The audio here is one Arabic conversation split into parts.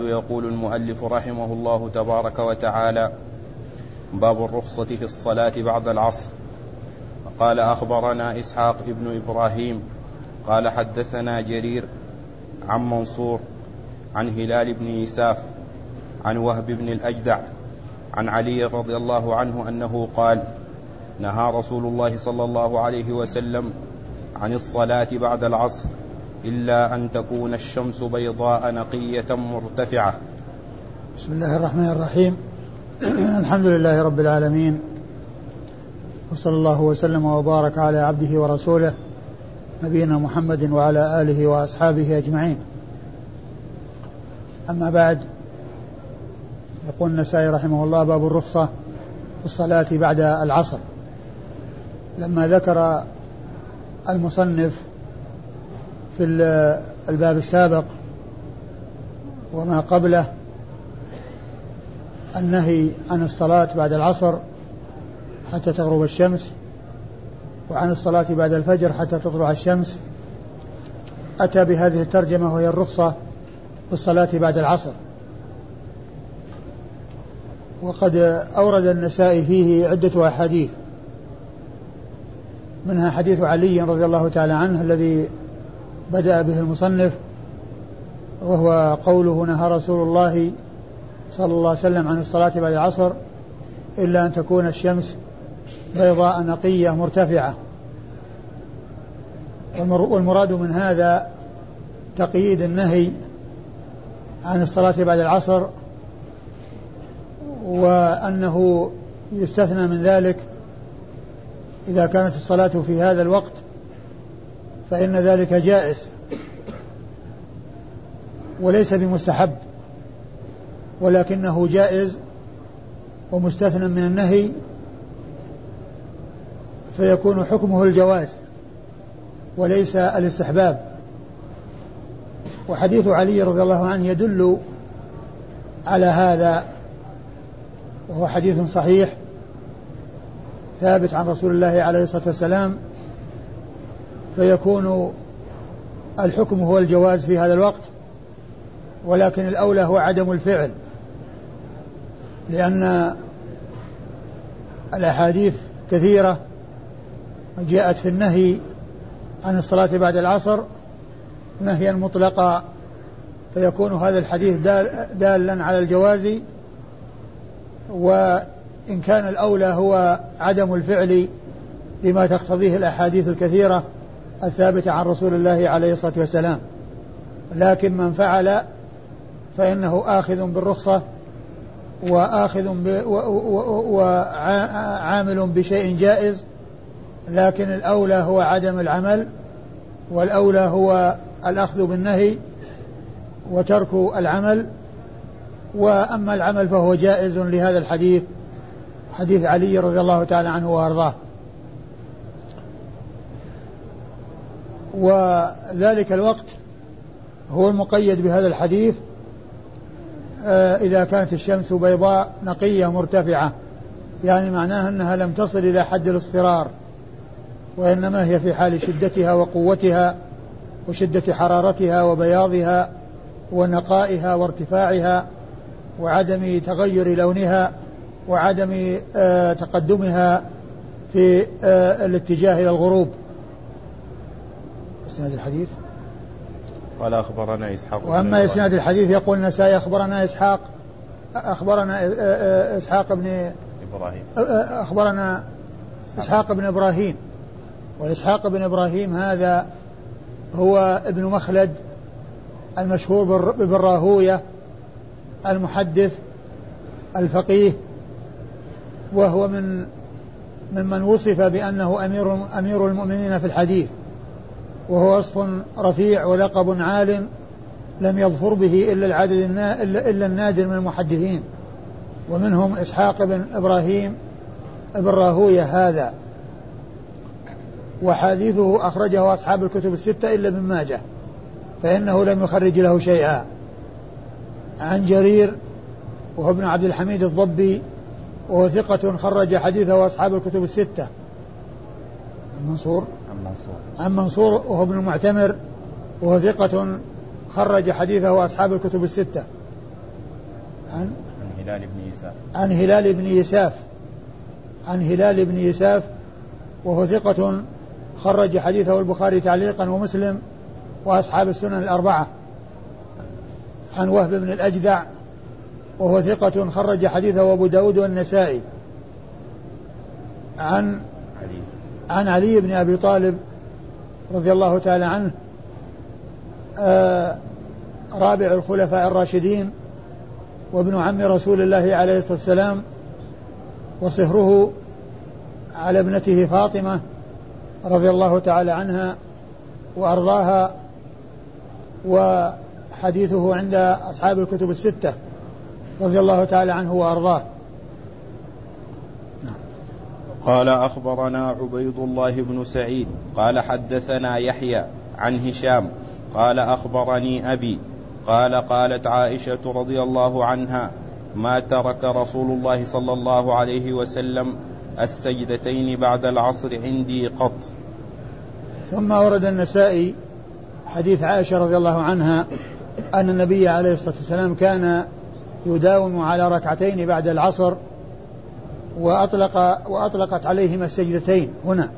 يقول المؤلف رحمه الله تبارك وتعالى باب الرخصة في الصلاة بعد العصر. قال أخبرنا إسحاق بن إبراهيم قال حدثنا جرير عن منصور عن هلال بن يساف عن وهب بن الأجدع عن علي رضي الله عنه أنه قال نهى رسول الله صلى الله عليه وسلم عن الصلاة بعد العصر. إلا أن تكون الشمس بيضاء نقية مرتفعة. بسم الله الرحمن الرحيم. الحمد لله رب العالمين. وصلى الله وسلم وبارك على عبده ورسوله نبينا محمد وعلى آله وأصحابه أجمعين. أما بعد يقول النسائي رحمه الله باب الرخصة في الصلاة بعد العصر. لما ذكر المصنف في الباب السابق وما قبله النهي عن الصلاة بعد العصر حتى تغرب الشمس وعن الصلاة بعد الفجر حتى تطلع الشمس. أتى بهذه الترجمة وهي الرخصة في الصلاة بعد العصر. وقد أورد النسائي فيه عدة أحاديث منها حديث علي رضي الله تعالى عنه الذي بدأ به المصنف وهو قوله نهى رسول الله صلى الله عليه وسلم عن الصلاة بعد العصر إلا أن تكون الشمس بيضاء نقية مرتفعة. والمراد من هذا تقييد النهي عن الصلاة بعد العصر وأنه يستثنى من ذلك إذا كانت الصلاة في هذا الوقت فإن ذلك جائز. وليس بمستحب. ولكنه جائز ومستثنى من النهي فيكون حكمه الجواز وليس الاستحباب. وحديث علي رضي الله عنه يدل على هذا وهو حديث صحيح ثابت عن رسول الله عليه الصلاة والسلام فيكون الحكم هو الجواز في هذا الوقت ولكن الأولى هو عدم الفعل لأن الأحاديث كثيرة جاءت في النهي عن الصلاة بعد العصر نهيا مطلقا فيكون هذا الحديث دال دالا على الجواز وإن كان الأولى هو عدم الفعل لما تقتضيه الأحاديث الكثيرة. الثابتة عن رسول الله عليه الصلاة والسلام. لكن من فعل فإنه آخذ بالرخصة وآخذ وعامل بشيء جائز لكن الأولى هو عدم العمل والأولى هو الأخذ بالنهي وترك العمل. وأما العمل فهو جائز لهذا الحديث حديث علي رضي الله تعالى عنه وأرضاه. وذلك الوقت هو المقيد بهذا الحديث آه، إذا كانت الشمس بيضاء نقية مرتفعة يعني معناها أنها لم تصل إلى حد الاصفرار وإنما هي في حال شدتها وقوتها وشدة حرارتها وبياضها ونقائها وارتفاعها وعدم تغير لونها وعدم آه، تقدمها في آه، الاتجاه إلى الغروب. إسناد الحديث؟ قال أخبرنا إسحاق وأما إسناد الحديث يقول النسائي أخبرنا إسحاق أخبرنا إسحاق بن إبراهيم. أخبرنا إسحاق. بن إبراهيم. وإسحاق بن إبراهيم هذا هو ابن مخلد المشهور بالراهوية المحدث الفقيه وهو من ممن وصف بأنه أمير أمير المؤمنين في الحديث. وهو وصف رفيع ولقب عال لم يظفر به إلا العدد إلا النادر من المحدثين. ومنهم إسحاق بن إبراهيم بن راهوية هذا. وحديثه أخرجه أصحاب الكتب الستة إلا ابن ماجه فإنه لم يخرج له شيئا. عن جرير وهو ابن عبد الحميد الضبي وهو ثقة خرج حديثه أصحاب الكتب الستة. المنصور عن منصور عن منصور وهو ابن المعتمر وهو ثقة خرج حديثه أصحاب الكتب الستة. عن؟ عن هلال بن يساف. عن هلال بن يساف. عن هلال بن يساف وهو ثقة خرج حديثه البخاري تعليقا ومسلم وأصحاب السنن الأربعة. عن وهب بن الأجدع وهو ثقة خرج حديثه أبو داود والنسائي. عن عن علي بن أبي طالب رضي الله تعالى عنه آه رابع الخلفاء الراشدين وابن عم رسول الله عليه الصلاة والسلام وصهره على ابنته فاطمة رضي الله تعالى عنها وأرضاها وحديثه عند أصحاب الكتب الستة رضي الله تعالى عنه وأرضاه. قال أخبرنا عبيد الله بن سعيد قال حدثنا يحيى عن هشام قال أخبرني أبي قال قالت عائشة رضي الله عنها ما ترك رسول الله صلى الله عليه وسلم السجدتين بعد العصر عندي قط. ثم ورد النسائي حديث عائشة رضي الله عنها أن النبي عليه الصلاة والسلام كان يداوم على ركعتين بعد العصر وأطلق وأطلقت عليهما السجدتين هنا.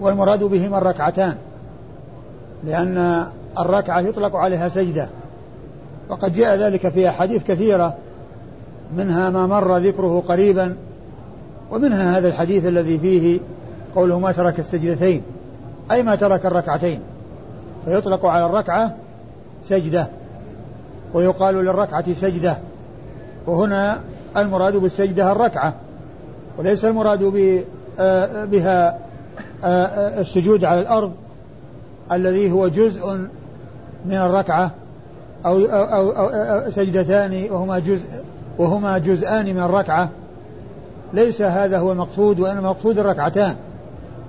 والمراد بهما الركعتان. لأن الركعة يطلق عليها سجدة. وقد جاء ذلك في أحاديث كثيرة منها ما مر ذكره قريبا ومنها هذا الحديث الذي فيه قوله ما ترك السجدتين. أي ما ترك الركعتين. فيطلق على الركعة سجدة. ويقال للركعة سجدة. وهنا المراد بالسجدة الركعة وليس المراد آه، بها آه، آه، السجود على الأرض الذي هو جزء من الركعة أو, أو, أو سجدتان وهما جزء وهما جزءان من الركعة. ليس هذا هو المقصود وإنما المقصود الركعتان.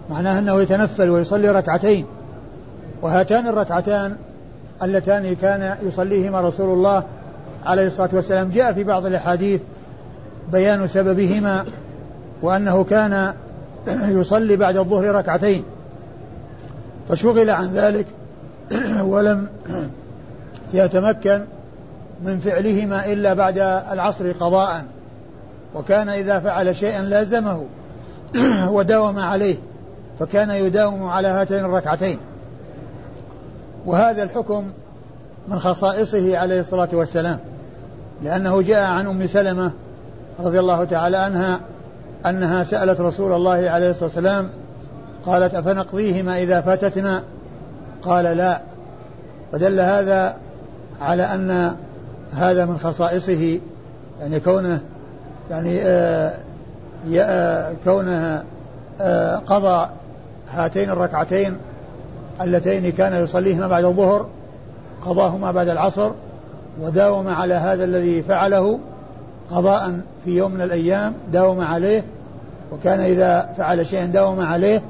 معناه أنه يتنفل ويصلي ركعتين. وهاتان الركعتان اللتان كان يصليهما رسول الله عليه الصلاة والسلام. جاء في بعض الأحاديث بيان سببهما وأنه كان يصلي بعد الظهر ركعتين فشغل عن ذلك ولم يتمكن من فعلهما إلا بعد العصر قضاء وكان إذا فعل شيئا لازمه وداوم عليه فكان يداوم على هاتين الركعتين. وهذا الحكم من خصائصه عليه الصلاة والسلام لأنه جاء عن أم سلمة رضي الله تعالى عنها أنها سألت رسول الله عليه الصلاة والسلام قالت أفنقضيهما إذا فاتتنا؟ قال لا. فدل هذا على أن هذا من خصائصه يعني كونه يعني آه, آه، كونه آه قضى هاتين الركعتين اللتين كان يصليهما بعد الظهر قضاهما بعد العصر وداوم على هذا الذي فعله قضاء في يوم من الأيام داوم عليه وكان إذا فعل شيئا داوم عليه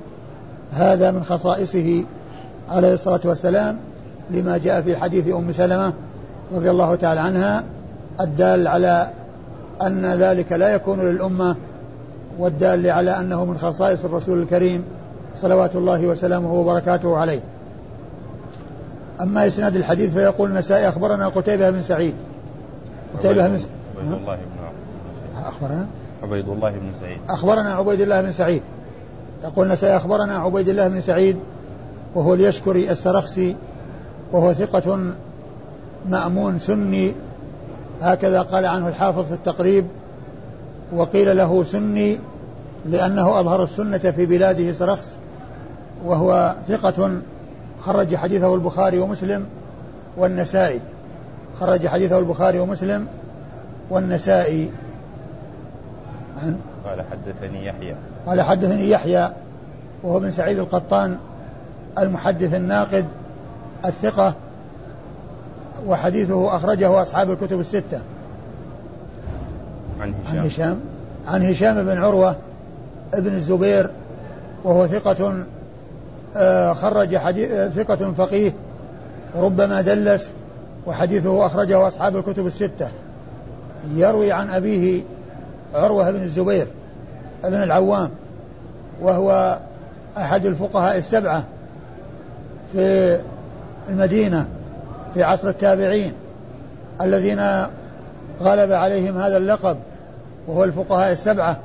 هذا من خصائصه عليه الصلاة والسلام لما جاء في حديث أم سلمة رضي الله تعالى عنها الدال على أن ذلك لا يكون للأمة والدال على أنه من خصائص الرسول الكريم صلوات الله وسلامه وبركاته عليه. أما إسناد الحديث فيقول النسائي أخبرنا قتيبة بن سعيد. قتيبة بن عبيد الله بن أخبرنا؟ عبيد الله بن سعيد. أخبرنا عبيد الله بن سعيد. يقول النسائي أخبرنا عبيد الله بن سعيد وهو اليشكري السرخسي وهو ثقة مأمون سني. هكذا قال عنه الحافظ في التقريب وقيل له سني لأنه أظهر السنة في بلاده سرخس وهو ثقة خرج حديثه البخاري ومسلم والنسائي. خرج حديثه البخاري ومسلم والنسائي عن قال حدثني يحيى. قال حدثني يحيى وهو بن سعيد القطان المحدث الناقد الثقة وحديثه أخرجه أصحاب الكتب الستة. عن هشام عن هشام. عن هشام بن عروة ابن الزبير وهو ثقة آه، خرج حديث ثقة فقيه ربما دلس وحديثه أخرجه أصحاب الكتب الستة. يروي عن أبيه عروة بن الزبير بن العوام وهو أحد الفقهاء السبعة في المدينة في عصر التابعين الذين غلب عليهم هذا اللقب وهو الفقهاء السبعة.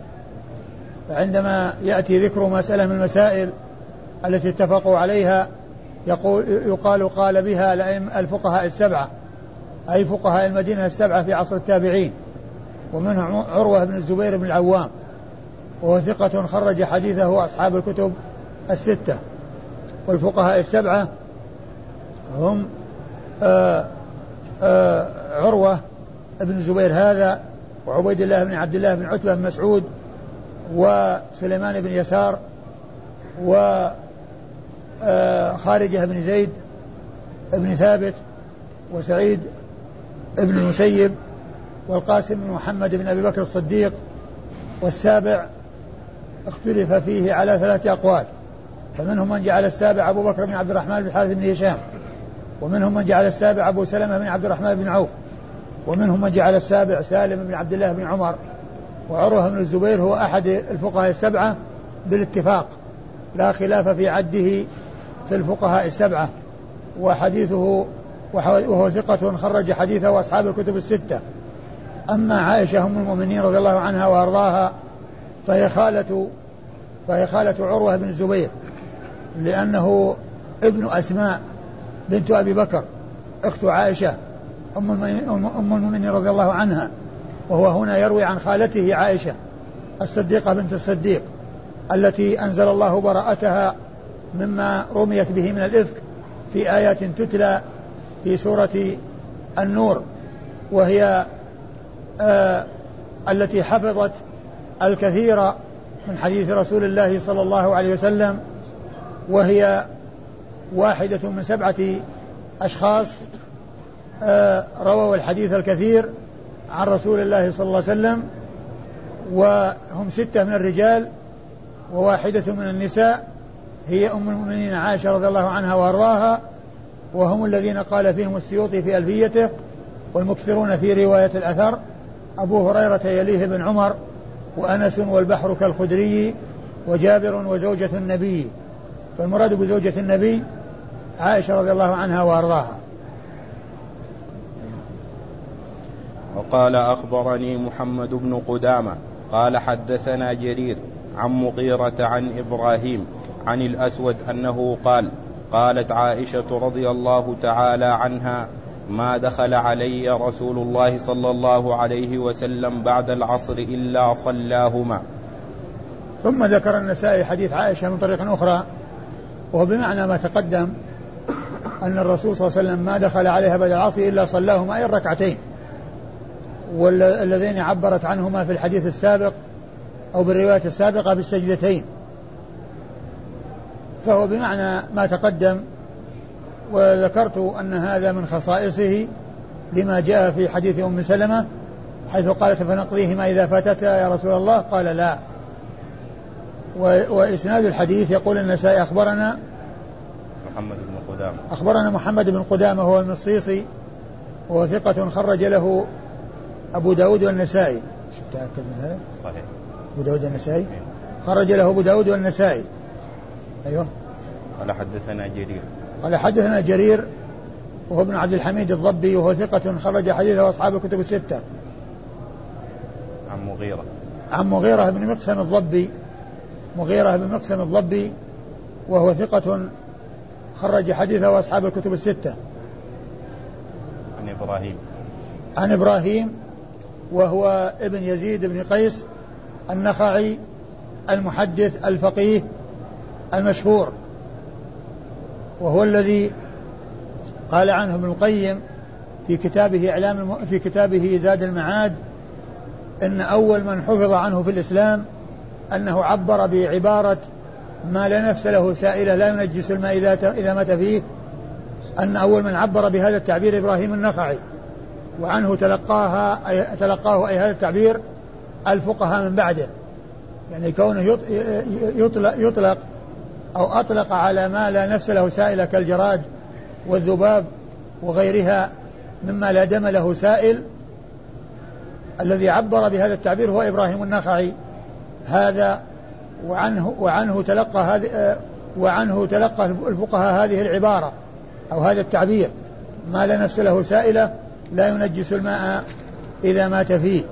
فعندما يأتي ذكر مسألة من المسائل التي اتفقوا عليها يقول يقال قال بها الفقهاء السبعة. أي فقهاء المدينة السبعة في عصر التابعين ومنهم عروة بن الزبير بن العوام وهو ثقة خرج حديثه أصحاب الكتب الستة. والفقهاء السبعة هم آآ آه، آآ آه، عروة بن الزبير هذا وعبيد الله بن عبد الله بن عتبة بن مسعود وسليمان بن يسار و آه، خارجة بن زيد بن ثابت وسعيد بن المسيب والقاسم بن محمد بن أبي بكر الصديق والسابع اختلف فيه على ثلاثة أقوال. فمنهم من جعل السابع أبو بكر بن عبد الرحمن بن حارث بن هشام ومنهم من جعل السابع أبو سلمة بن عبد الرحمن بن عوف ومنهم من جعل السابع سالم بن عبد الله بن عمر وعروة بن الزبير هو أحد الفقهاء السبعة بالاتفاق. لا خلاف في عده في الفقهاء السبعة وحديثه وهو ثقة خرج حديثه أصحاب الكتب الستة. أما عائشة أم المؤمنين رضي الله عنها وأرضاها فهي خالة فهي خالة عروة بن الزبير لأنه ابن أسماء بنت أبي بكر أخت عائشة أم المؤمنين رضي الله عنها وهو هنا يروي عن خالته عائشة الصديقة بنت الصديق التي أنزل الله براءتها مما رميت به من الإفك في آيات تتلى في سورة النور وهي آه التي حفظت الكثير من حديث رسول الله صلى الله عليه وسلم وهي واحدة من سبعة أشخاص آه رووا الحديث الكثير عن رسول الله صلى الله عليه وسلم وهم ستة من الرجال وواحدة من النساء هي أم المؤمنين عائشة رضي الله عنها وأرضاها وهم الذين قال فيهم السيوطي في ألفيته والمكثرون في رواية الأثر أبو هريرة يليه بن عمر وأنس والبحر كالخدري وجابر وزوجة النبي. فالمراد بزوجة النبي عائشة رضي الله عنها وأرضاها. وقال أخبرني محمد بن قدامة قال حدثنا جرير عن مغيرة عن إبراهيم عن الأسود أنه قال قالت عائشة رضي الله تعالى عنها ما دخل علي رسول الله صلى الله عليه وسلم بعد العصر إلا صلاهما. ثم ذكر النسائي حديث عائشة من طريق أخرى وهو بمعنى ما تقدم أن الرسول صلى الله عليه وسلم ما دخل عليها بعد العصر إلا صلاهما أي الركعتين والذين عبرت عنهما في الحديث السابق أو بالرواية السابقة بالسجدتين. فهو بمعنى ما تقدم وذكرت أن هذا من خصائصه لما جاء في حديث أم سلمة حيث قالت فنقضيهما إذا فاتتا يا رسول الله؟ قال لا. وإسناد الحديث يقول النسائي أخبرنا محمد بن قدامة. أخبرنا محمد بن قدامة هو المصيصي وهو ثقة خرج له أبو داود والنسائي. شفت تأكد من هذا صحيح. أبو داود والنسائي؟ إيه. خرج له أبو داود والنسائي. أيوه. قال حدثنا جرير. قال حدثنا جرير وهو ابن عبد الحميد الضبي وهو ثقة خرج حديثه أصحاب الكتب الستة. عن مغيرة. عن مغيرة بن مقسم الضبي مغيرة بن مقسم الضبي وهو ثقة خرج حديثه أصحاب الكتب الستة. عن إبراهيم. عن إبراهيم وهو ابن يزيد بن قيس النخعي المحدث الفقيه المشهور وهو الذي قال عنه ابن القيم في كتابه إعلام في كتابه زاد المعاد إن أول من حفظ عنه في الإسلام أنه عبر بعبارة ما لا نفس له سائلة لا ينجس الماء إذا إذا مات فيه أن أول من عبر بهذا التعبير إبراهيم النخعي وعنه تلقاها أي تلقاه أي هذا التعبير الفقهاء من بعده. يعني كونه يطلق, يطلق أو أطلق على ما لا نفس له سائل كالجراد والذباب وغيرها مما لا دم له سائل الذي عبر بهذا التعبير هو إبراهيم النخعي. هذا وعنه وعنه تلقى هذه وعنه تلقى الفقهاء هذه العبارة أو هذا التعبير. ما لا نفس له سائلة لا ينجس الماء إذا مات فيه.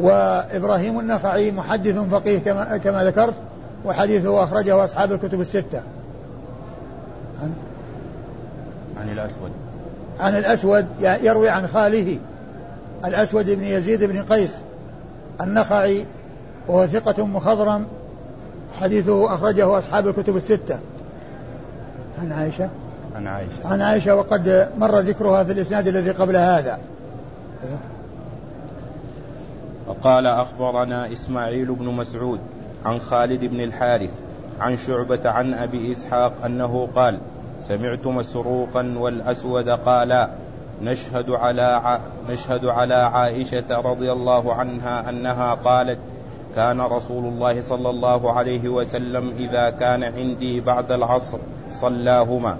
وإبراهيم النخعي محدث فقيه كما, كما ذكرت. وحديثه أخرجه أصحاب الكتب الستة. عن, عن الأسود. عن الأسود يروي عن خاله الأسود بن يزيد بن قيس النخعي وهو ثقة مخضرم حديثه أخرجه أصحاب الكتب الستة. عن عائشة. عن عائشة. عن عائشة وقد مر ذكرها في الإسناد الذي قبل هذا. وقال أخبرنا إسماعيل بن مسعود. عن خالد بن الحارث عن شعبة عن أبي إسحاق أنه قال سمعت مسروقا والأسود قالا. نشهد على نشهد على عائشة رضي الله عنها أنها قالت كان رسول الله صلى الله عليه وسلم إذا كان عندي بعد العصر صلاهما.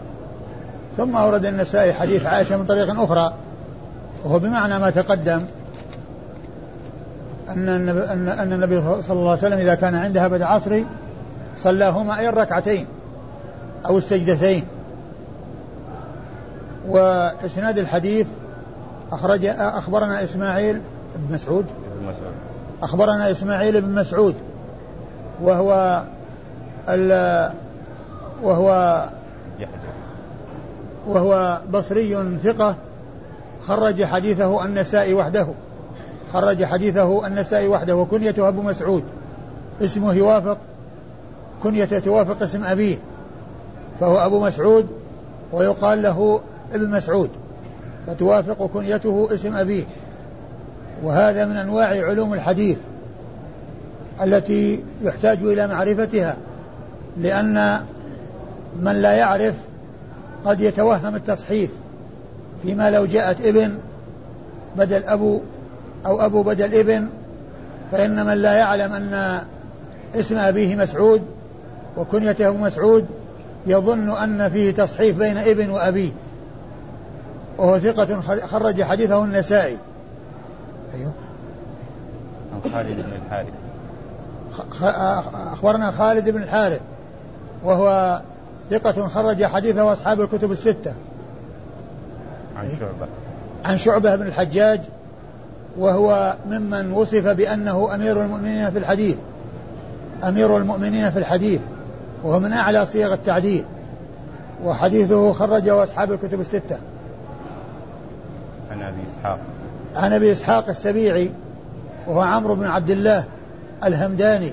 ثم أورد النسائي حديث عائشة من طريق أخرى وهو بمعنى ما تقدم أن النبي, أن النبي صلى الله عليه وسلم إذا كان عندها بعد العصر صلاهما أي الركعتين أو السجدتين. وإسناد الحديث أخرج أخبرنا إسماعيل بن مسعود. أخبرنا إسماعيل بن مسعود وهو ال وهو وهو بصري ثقة خرج حديثه النسائي وحده. خرج حديثه النسائي وحده وكنيته أبو مسعود. اسمه يوافق كنيته توافق اسم أبيه فهو أبو مسعود ويقال له ابن مسعود فتوافق كنيته اسم أبيه. وهذا من أنواع علوم الحديث التي يحتاج إلى معرفتها لأن من لا يعرف قد يتوهم التصحيف فيما لو جاءت ابن بدل أبو أو أبو بدل ابن فإن من لا يعلم أن اسم أبيه مسعود وكنيته مسعود يظن أن فيه تصحيف بين ابن وأبيه. وهو ثقة خرج حديثه النسائي. أيوه. عن خالد بن الحارث. أخبرنا خالد بن الحارث وهو ثقة خرج حديثه أصحاب الكتب الستة. عن شعبة. عن شعبة بن الحجاج وهو ممن وصف بأنه أمير المؤمنين في الحديث. أمير المؤمنين في الحديث وهو من أعلى صيغ التعديل. وحديثه خرجه أصحاب الكتب الستة. عن أبي إسحاق. عن أبي إسحاق السبيعي وهو عمرو بن عبد الله الهمداني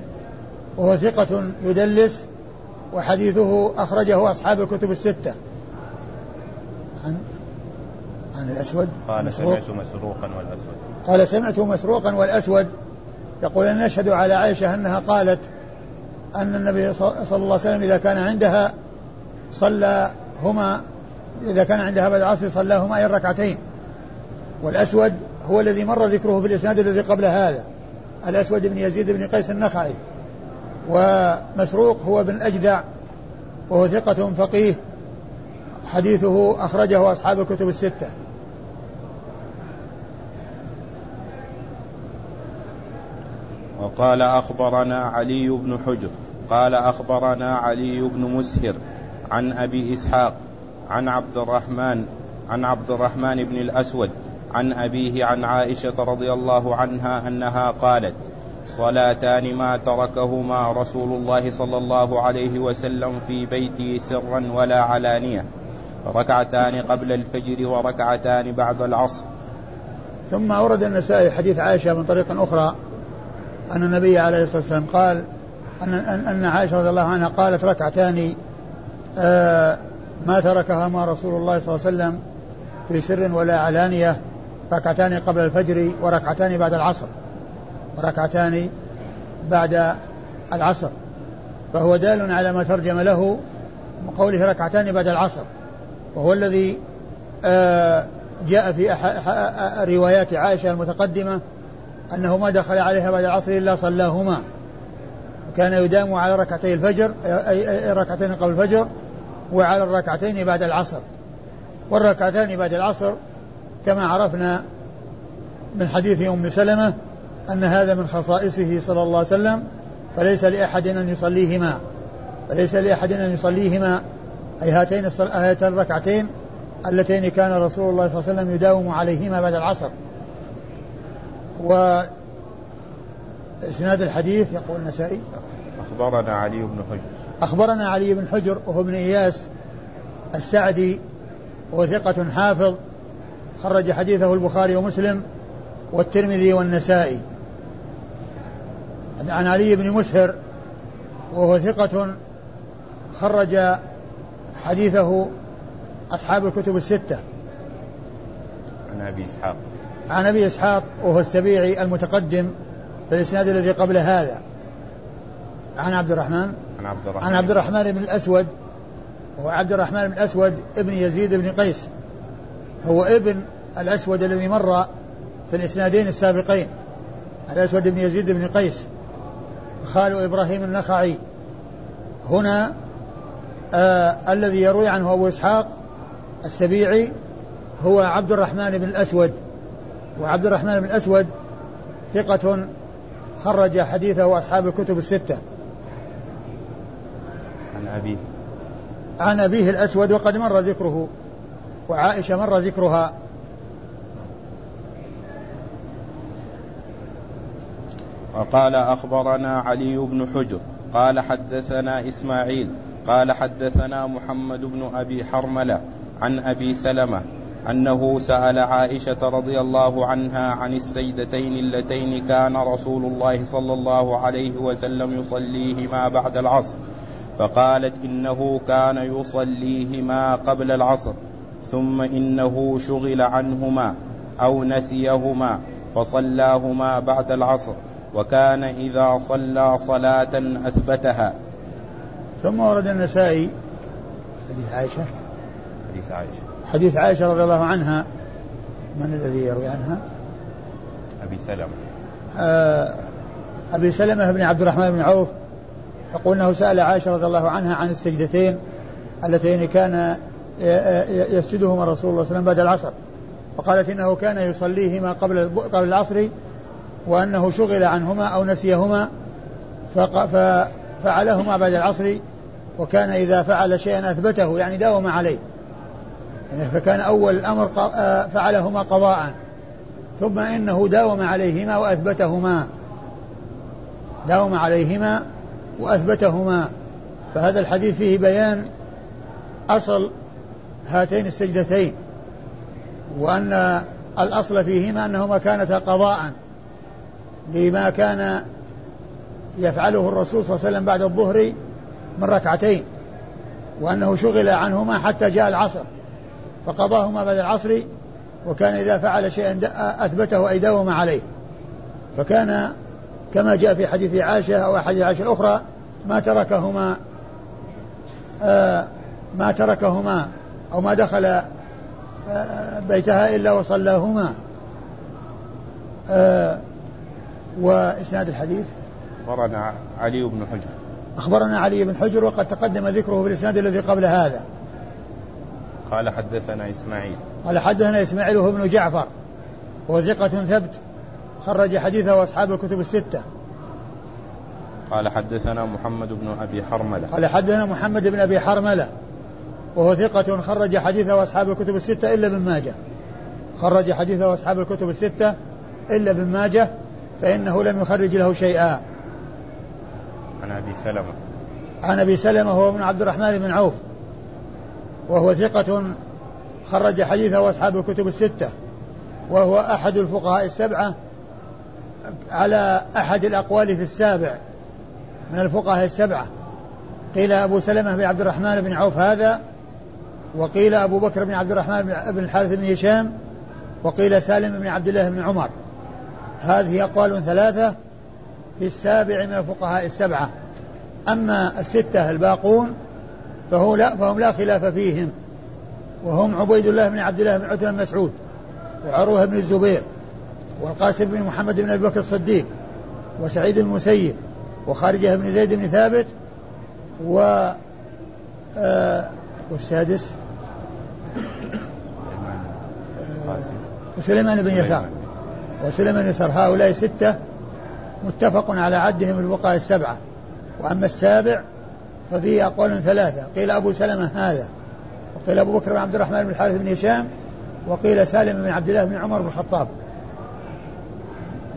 وهو ثقة يدلس وحديثه أخرجه أصحاب الكتب الستة. عن عن الأسود؟ قال سمعت مسروقا والأسود. قال سمعت مسروقا والأسود يقول أن نشهد على عائشة أنها قالت أن النبي صلى الله عليه وسلم إذا كان عندها صلى هما إذا كان عندها بعد العصر صلاهما أي الركعتين. والأسود هو الذي مر ذكره في الإسناد الذي قبل هذا الأسود بن يزيد بن قيس النخعي ومسروق هو بن أجدع وهو ثقة فقيه حديثه أخرجه أصحاب الكتب الستة. وقال أخبرنا علي بن حجر قال أخبرنا علي بن مسهر عن أبي إسحاق عن عبد الرحمن عن عبد الرحمن بن الأسود عن أبيه عن عائشة رضي الله عنها أنها قالت صلاتان ما تركهما رسول الله صلى الله عليه وسلم في بيته سرا ولا علانية ركعتان قبل الفجر وركعتان بعد العصر. ثم أورد النسائي حديث عائشة من طريق أخرى أن النبي عليه الصلاة والسلام قال أن أن عائشة رضي الله عنها قالت ركعتان آه ما تركها ما رسول الله صلى الله عليه وسلم في سر ولا علانية ركعتان قبل الفجر وركعتان بعد العصر وركعتان بعد العصر. فهو دال على ما ترجم له قوله ركعتان بعد العصر. وهو الذي آه، جاء في روايات عائشة المتقدمة أنه ما دخل عليها بعد العصر إلا صلاهما. كان يدام على ركعتي الفجر أي ركعتين قبل الفجر وعلى الركعتين بعد العصر. والركعتان بعد العصر كما عرفنا من حديث أم سلمة أن هذا من خصائصه صلى الله عليه وسلم فليس لأحد أن يصليهما. فليس لأحد أن يصليهما. أي هاتين هاتين الركعتين اللتين كان رسول الله صلى الله عليه وسلم يداوم عليهما بعد العصر. و إسناد الحديث يقول النسائي. أخبرنا علي بن حجر. أخبرنا علي بن حجر وهو ابن إياس السعدي وثقة حافظ خرج حديثه البخاري ومسلم والترمذي والنسائي. عن علي بن مسهر وهو ثقة خرج حديثه أصحاب الكتب الستة. عن أبي إسحاق. عن أبي إسحاق وهو السبيعي المتقدم في الإسناد الذي قبل هذا. عن عبد الرحمن؟ عن عبد الرحمن. عن عبد الرحمن بن الأسود هو عبد الرحمن بن الأسود ابن يزيد بن قيس. هو ابن الأسود الذي مر في الإسنادين السابقين الأسود بن يزيد بن قيس خال إبراهيم النخعي. هنا آه الذي يروي عنه أبو إسحاق السبيعي هو عبد الرحمن بن الأسود. وعبد الرحمن بن الأسود ثقة خرج حديثه أصحاب الكتب الستة. عن أبيه. عن أبيه الأسود وقد مر ذكره وعائشة مر ذكرها. وقال أخبرنا علي بن حجر قال حدثنا إسماعيل قال حدثنا محمد بن أبي حرملة عن أبي سلمة أنه سأل عائشة رضي الله عنها عن السيدتين اللتين كان رسول الله صلى الله عليه وسلم يصليهما بعد العصر فقالت إنه كان يصليهما قبل العصر ثم إنه شغل عنهما أو نسيهما فصلاهما بعد العصر وكان إذا صلى صلاة أثبتها. ثم ورد النسائي حديث عائشة. حديث عائشة. حديث عائشة رضي الله عنها. من الذي يروي عنها؟ أبي سلمة. آه أبي سلمة بن عبد الرحمن بن عوف يقول أنه سأل عائشة رضي الله عنها عن السجدتين اللتين كان يسجدهما رسول الله صلى الله عليه وسلم بعد العصر. فقالت إنه كان يصليهما قبل قبل العصر وأنه شغل عنهما أو نسيهما ففعلهما بعد العصر وكان إذا فعل شيئا أثبته يعني داوم عليه. يعني فكان أول الأمر آه، فعلهما قضاء. ثم إنه داوم عليهما وأثبتهما. داوم عليهما وأثبتهما. فهذا الحديث فيه بيان أصل هاتين السجدتين وأن الأصل فيهما أنهما كانتا قضاء لما كان يفعله الرسول صلى الله عليه وسلم بعد الظهر من ركعتين وأنه شغل عنهما حتى جاء العصر. فقضاهما بعد العصر وكان إذا فعل شيئا أثبته أي داوم عليه. فكان كما جاء في حديث عائشة أو حديث عائشة الأخرى ما تركهما آه ما تركهما أو ما دخل آه بيتها إلا وصلاهما. آه وإسناد الحديث؟ أخبرنا علي بن حجر. أخبرنا علي بن حجر وقد تقدم ذكره في الإسناد الذي قبل هذا. قال حدثنا إسماعيل. قال حدثنا إسماعيل وهو ابن جعفر. وهو ثقة ثبت. خرج حديثه أصحاب الكتب الستة. قال حدثنا محمد بن أبي حرملة. قال حدثنا محمد بن أبي حرملة. وهو ثقة خرج حديثه أصحاب الكتب الستة إلا ابن ماجه. خرج حديثه أصحاب الكتب الستة إلا ابن ماجه فإنه لم يخرج له شيئا. عن أبي سلمة. عن أبي سلمة هو ابن عبد الرحمن بن عوف. وهو ثقة خرج حديثه أصحاب الكتب الستة وهو أحد الفقهاء السبعة على أحد الأقوال في السابع من الفقهاء السبعة. قيل أبو سلمة بن عبد الرحمن بن عوف هذا وقيل أبو بكر بن عبد الرحمن بن الحارث بن هشام وقيل سالم بن عبد الله بن عمر. هذه أقوال ثلاثة في السابع من الفقهاء السبعة. أما الستة الباقون فهو لا فهم لا خلاف فيهم. وهم عبيد الله بن عبد الله بن عتبة بن مسعود وعروة بن الزبير والقاسم بن محمد بن أبي بكر الصديق وسعيد المسيب وخارجة بن زيد بن ثابت و آه والسادس وسليمان بن يسار. وسليمان يسار هؤلاء ستة متفق على عدهم الفقهاء السبعة. وأما السابع ففيه أقوال ثلاثة. قيل أبو سلمة هذا وقيل أبو بكر بن عبد الرحمن بن الحارث بن هشام وقيل سالم بن عبد الله بن عمر بن الخطاب.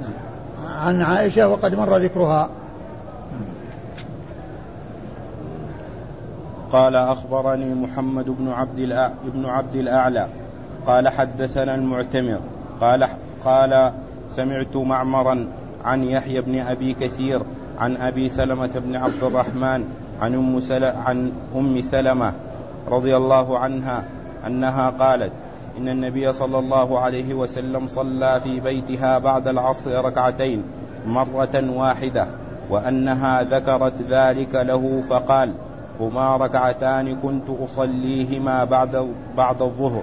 نعم. عن عائشة وقد مر ذكرها. قال أخبرني محمد بن عبد بن عبد الأعلى. قال حدثنا المعتمر. قال قال سمعت معمرا عن يحيى بن أبي كثير عن أبي سلمة بن عبد الرحمن عن أم سلمة عن أم سلمة رضي الله عنها أنها قالت إن النبي صلى الله عليه وسلم صلى في بيتها بعد العصر ركعتين مرة واحدة وأنها ذكرت ذلك له فقال هما ركعتان كنت أصليهما بعد بعد الظهر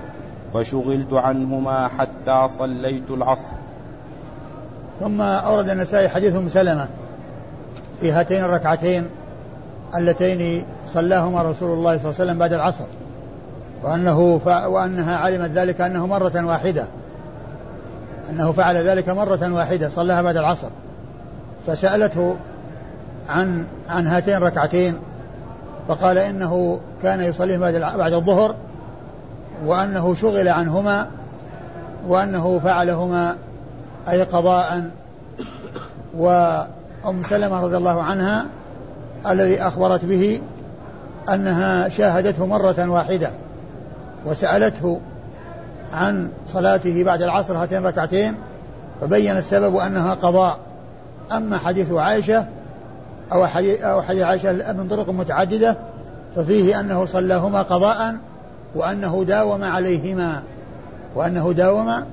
فشغلت عنهما حتى صليت العصر. ثم أورد النسائي حديث أم سلمة في هاتين الركعتين اللتين صلاهما رسول الله صلى الله عليه وسلم بعد العصر. وأنه ف... وأنها علمت ذلك أنه مرة واحدة. أنه فعل ذلك مرة واحدة صلاها بعد العصر. فسألته عن عن هاتين الركعتين فقال إنه كان يصلي بعد بعد الظهر وأنه شغل عنهما وأنه فعلهما أي قضاء. وأم سلمة رضي الله عنها الذي أخبرت به أنها شاهدته مرة واحدة وسألته عن صلاته بعد العصر هاتين ركعتين فبين السبب أنها قضاء. أما حديث عائشة أو حديث, عائشة من طرق متعددة ففيه أنه صلاهما قضاء وأنه داوم عليهما وأنه داوم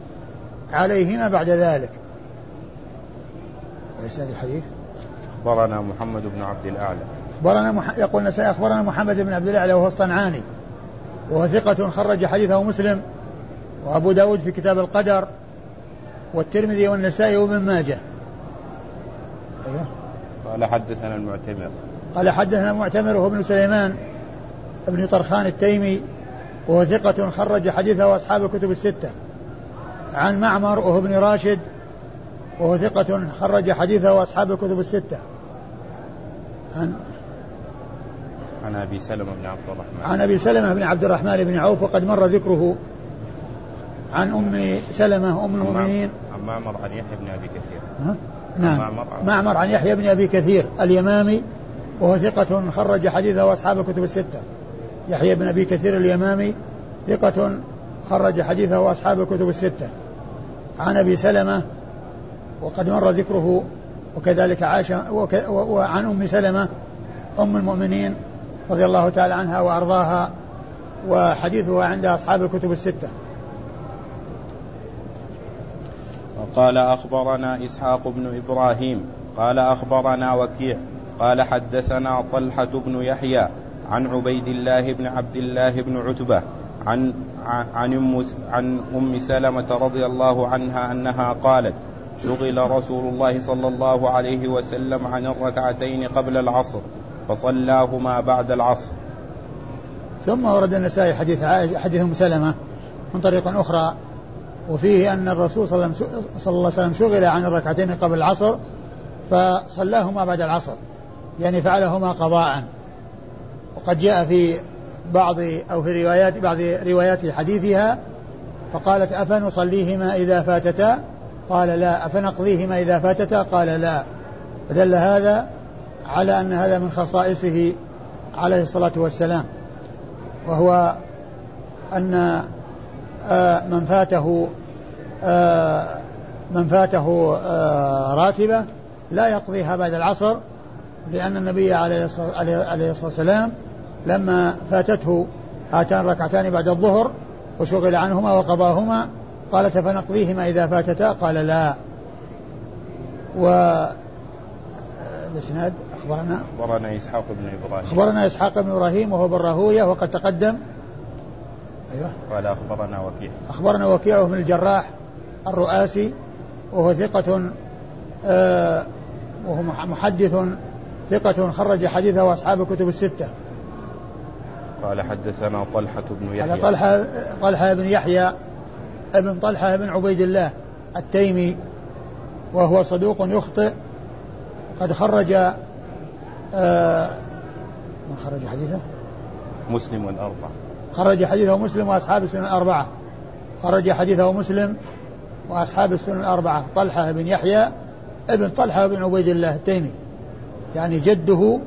عليهما بعد ذلك. وإسناد الحديث؟ أخبرنا محمد بن عبد الأعلى. أخبرنا مح... يقول النسائي أخبرنا محمد بن عبد الأعلى وهو الصنعاني. وهو ثقة خرج حديثه مسلم وأبو داود في كتاب القدر والترمذي والنسائي وابن ماجه. أيوه. قال حدثنا المعتمر. قال حدثنا المعتمر وهو ابن سليمان ابن طرخان التيمي وهو ثقة خرج حديثه أصحاب الكتب الستة. عن معمر وهو ابن راشد وهو ثقة خرج حديثه أصحاب الكتب الستة. عن عن أبي سلمة بن عبد الرحمن. عن أبي سلمة بن عبد الرحمن بن عوف وقد مر ذكره عن أم سلمة أم المؤمنين. عن معمر عن يحيى بن أبي كثير. ها؟ نعم. معمر عن, معمر عن يحيى بن أبي كثير اليمامي وهو ثقة خرج حديثه أصحاب الكتب الستة. يحيى بن أبي كثير اليمامي ثقة خرج حديثه أصحاب الكتب الستة. عن أبي سلمة وقد مر ذكره وكذلك عائشة وعن أم سلمة أم المؤمنين رضي الله تعالى عنها وأرضاها وحديثها عند أصحاب الكتب الستة. وقال أخبرنا إسحاق بن إبراهيم قال أخبرنا وكيع قال حدثنا طلحة بن يحيى عن عبيد الله بن عبد الله بن عتبة عن عن أم سلمة رضي الله عنها أنها قالت شغل رسول الله صلى الله عليه وسلم عن الركعتين قبل العصر فصلاهما بعد العصر. ثم ورد النسائي حديث عائشة حديث أم سلمة من طريق أخرى وفيه أن الرسول صلى الله عليه وسلم شغل عن الركعتين قبل العصر فصلاهما بعد العصر يعني فعلهما قضاء. وقد جاء في بعض أو في روايات بعض روايات حديثها فقالت أفنصليهما إذا فاتتا؟ قال لا أفنقضيهما إذا فاتتا؟ قال لا. فدل هذا على أن هذا من خصائصه عليه الصلاة والسلام. وهو أن آه، من فاته آه، من فاته آه، راتبة لا يقضيها بعد العصر لأن النبي عليه الصلاة والسلام لما فاتته هاتان ركعتان بعد الظهر وشغل عنهما وقضاهما قالت فنقضيهما إذا فاتتا؟ قال لا. و الإسناد أخبرنا. أخبرنا إسحاق بن إبراهيم. أخبرنا إسحاق بن إبراهيم وهو بن راهويه وقد تقدم. أيوه. قال أخبرنا وكيع. أخبرنا وكيع بن الجراح الرؤاسي وهو ثقة آه وهو محدث ثقة خرج حديثه أصحاب الكتب الستة. قال حدثنا طلحة بن يحيى. قال طلحة طلحة بن يحيى ابن طلحة بن عبيد الله التيمي وهو صدوق يخطئ. قد خرج آه من خرج حديثه؟ مسلم والأربعة. خرج حديثه مسلم وأصحاب السنن الأربعة. خرج حديثه مسلم وأصحاب السنن الأربعة طلحة بن يحيى ابن طلحة بن عبيد الله التيمي. يعني جده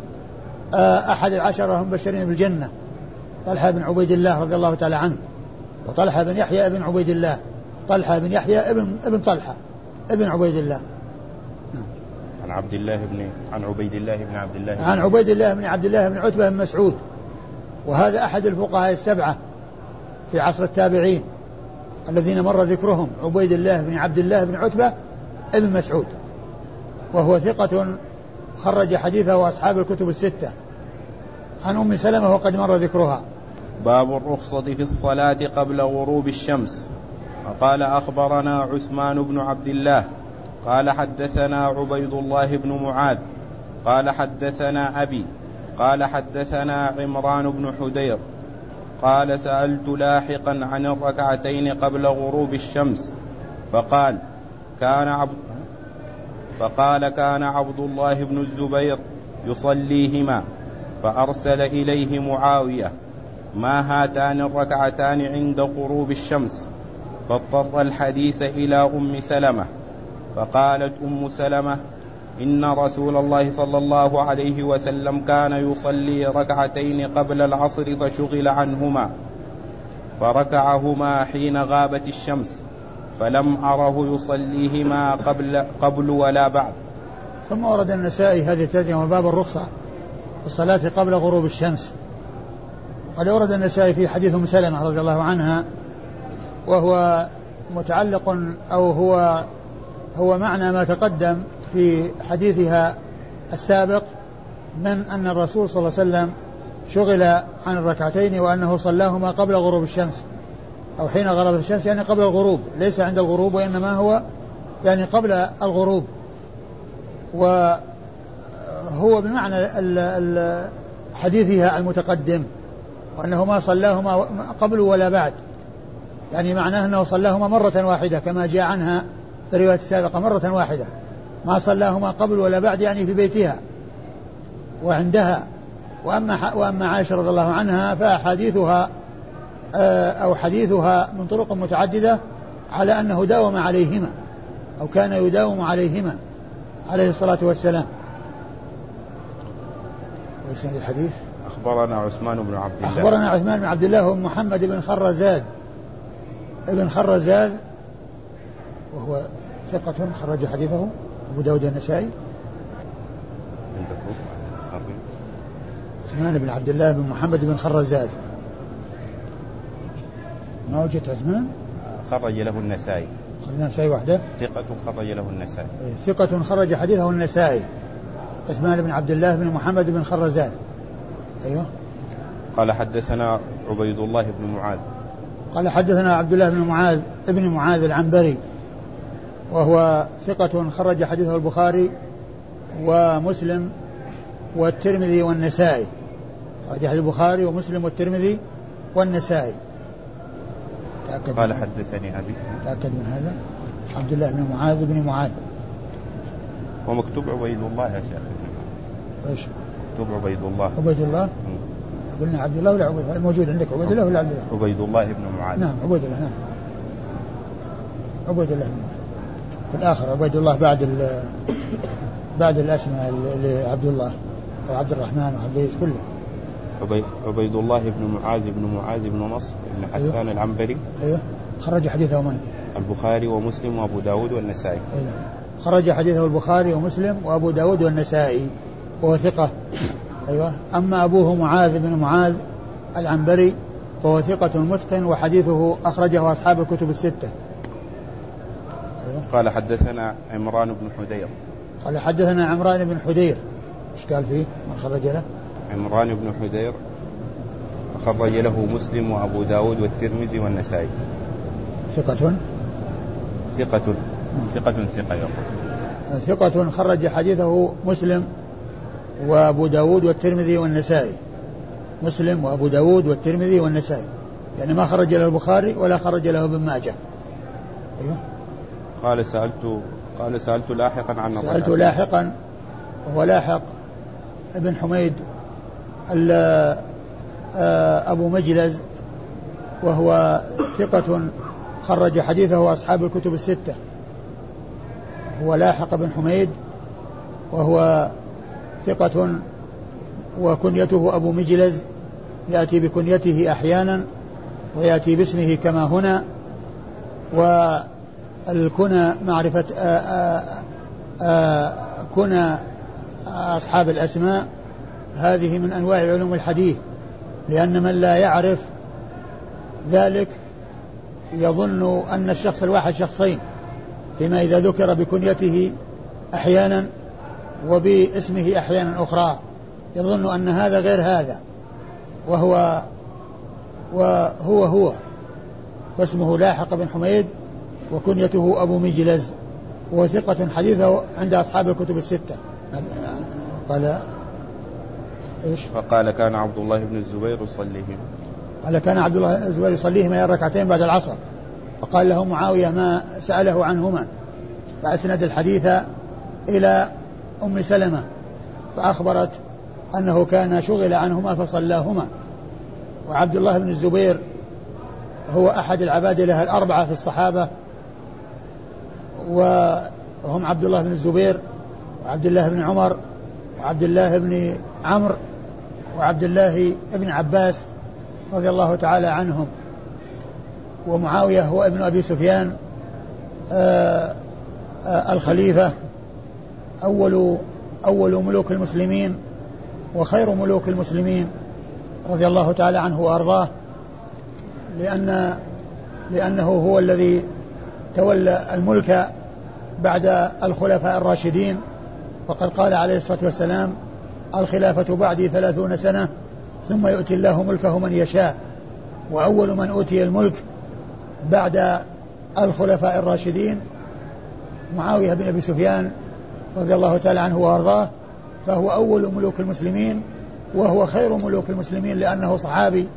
آه، أحد العشرة المبشرين بالجنة. طلحة بن عبيد الله رضي الله تعالى عنه. وطلحة بن يحيى ابن عبيد الله. طلحة بن يحيى ابن ابن طلحة. ابن عبيد الله. عن عبد الله بن عن عبيد الله بن عبد الله. بن عن عبيد الله بن عبد الله بن عتبة بن مسعود. وهذا أحد الفقهاء السبعة في عصر التابعين الذين مر ذكرهم عبيد الله بن عبد الله بن عتبة بن مسعود. وهو ثقة خرج حديثه أصحاب الكتب الستة. عن أم سلمة وقد مر ذكرها. باب الرخصة في الصلاة قبل غروب الشمس. وقال أخبرنا عثمان بن عبد الله قال حدثنا عبيد الله بن معاذ قال حدثنا أبي قال حدثنا عمران بن حدير قال سألت لاحقا عن الركعتين قبل غروب الشمس فقال كان عبد فقال كان عبد الله بن الزبير يصليهما فأرسل إليه معاوية ما هاتان الركعتان عند غروب الشمس. فاضطر الحديث إلى أم سلمة. فقالت أم سلمة إن رسول الله صلى الله عليه وسلم كان يصلي ركعتين قبل العصر فشغل عنهما. فركعهما حين غابت الشمس. فلم أره يصليهما قبل قبل ولا بعد. ثم ورد النسائي هذه الترجمة باب الرخصة الصلاة قبل غروب الشمس. قد ورد النسائي في حديث أم سلمة رضي الله عنها وهو متعلق أو هو هو معنى ما تقدم في حديثها السابق من أن الرسول صلى الله عليه وسلم شغل عن الركعتين وأنه صلاهما قبل غروب الشمس أو حين غربت الشمس يعني قبل الغروب ليس عند الغروب وإنما هو يعني قبل الغروب. وهو بمعنى حديثها المتقدم. وأنه ما صلاهما قبل ولا بعد. يعني معناه أنه صلاهما مرة واحدة كما جاء عنها في الرواية السابقة مرة واحدة. ما صلاهما قبل ولا بعد يعني في بيتها وعندها. وأما وأما عائشة رضي الله عنها فأحاديثها آه، أو حديثها من طرق متعددة على أنه داوم عليهما أو كان يداوم عليهما عليه الصلاة والسلام. وإسناد الحديث؟ أخبرنا عثمان بن عبد الله. أخبرنا عثمان بن عبد الله ومحمد بن خرزاد. ابن خرزاد وهو ثقة خرج حديثه أبو داود النسائي عثمان بن عبد الله بن محمد بن خرزاد. ما وجدت عثمان؟ خرج له النسائي. خرج النسائي وحده؟ ثقة خرج له النسائي. إيه، ثقة خرج حديثه النسائي. عثمان بن عبد الله بن محمد بن خرزان أيوه. قال حدثنا عبيد الله بن معاذ. قال حدثنا عبد الله بن معاذ ابن معاذ العنبري وهو ثقة خرج حديثه البخاري ومسلم والترمذي والنسائي. خرج حديث البخاري ومسلم والترمذي والنسائي. تأكد قال حدثني أبي. تأكد من هذا؟ عبد الله بن معاذ بن معاذ. ومكتوب عبيد الله يا شيخ. إيش؟ مكتوب عبيد الله عبيد الله قلنا عبد الله ولا عبيد الله الموجود عندك عبيد الله ولا عبد الله؟ عبيد الله بن معاذ. نعم عبيد الله نعم. عبيد الله. بن معاذ في الآخر عبيد الله بعد بعد الأسماء لعبد الله وعبد الرحمن وعبد العزيز كله. عبيد الله بن معاذ بن معاذ بن نصر بن حسان أيوه. العنبري. أيوه. خرج حديثه من؟ البخاري ومسلم وأبو داود والنسائي. أيوه. خرج حديثه البخاري ومسلم وأبو داود والنسائي. وهو ثقة. أيوه. أما أبوه معاذ بن معاذ العنبري فهو ثقة متقن وحديثه أخرجه أصحاب الكتب الستة. قال حدثنا عمران بن حدير. قال حدثنا عمران بن حدير. إيش قال فيه؟ من خرج له؟ عمران بن حدير خرج له مسلم وأبو داود والترمذي والنسائي. ثقة. ثقة. ثقة ثقة يقول. ثقة خرج حديثه مسلم وابو داود والترمذي والنسائي. مسلم وابو داود والترمذي والنسائي. يعني ما خرج له البخاري ولا خرج له ابن ماجه. أيوه. قال سألت قال سألت لاحقا عن سألت لاحقا وهو لاحق ابن حميد آه، أبو مجلز وهو ثقة خرج حديثه أصحاب الكتب الستة. هو لاحق بن حميد وهو ثقة وكنيته أبو مجلز يأتي بكنيته أحيانا ويأتي باسمه كما هنا والكنى معرفة آآ آآ كنى أصحاب الأسماء هذه من أنواع علوم الحديث لأن من لا يعرف ذلك يظن أن الشخص الواحد شخصين فيما إذا ذكر بكنيته أحيانا وباسمه أحيانا أخرى يظن أن هذا غير هذا. وهو وهو هو فاسمه لاحق بن حميد وكنيته أبو مجلز وهو ثقة حديثه عند أصحاب الكتب الستة. قال إيش؟ فقال كان عبد الله بن الزبير يصليهم. قال كان عبد الله بن الزبير يصليهما ركعتين بعد العصر. فقال له معاوية ما سأله عنهما. فأسند الحديث إلى أم سلمة فأخبرت أنه كان شغل عنهما فصلاهما. وعبد الله بن الزبير هو أحد العباد له الأربعة في الصحابة وهم عبد الله بن الزبير وعبد الله بن عمر وعبد الله بن عمرو وعبد الله بن عباس رضي الله تعالى عنهم. ومعاوية هو ابن أبي سفيان آآ آآ الخليفة. أول أول ملوك المسلمين وخير ملوك المسلمين رضي الله تعالى عنه وأرضاه لأن لأنه هو الذي تولى الملك بعد الخلفاء الراشدين وقد قال عليه الصلاة والسلام الخلافة بعدي ثلاثون سنة ثم يؤتي الله ملكه من يشاء. وأول من أوتي الملك بعد الخلفاء الراشدين معاوية بن أبي سفيان رضي الله تعالى عنه وأرضاه فهو أول ملوك المسلمين وهو خير ملوك المسلمين لأنه صحابي.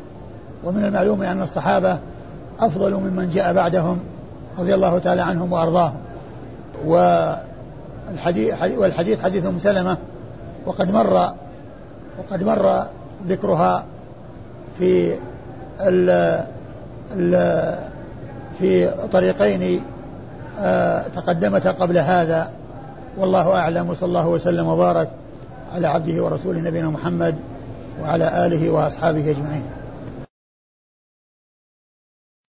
ومن المعلوم أن الصحابة أفضل ممن جاء بعدهم رضي الله تعالى عنهم وأرضاهم. والحديث, والحديث حديث أم سلمة وقد مر وقد مر ذكرها في ال ال في طريقين آه، تقدمتا قبل هذا. والله أعلم وصلى الله وسلم وبارك على عبده ورسوله نبينا محمد وعلى آله وأصحابه أجمعين.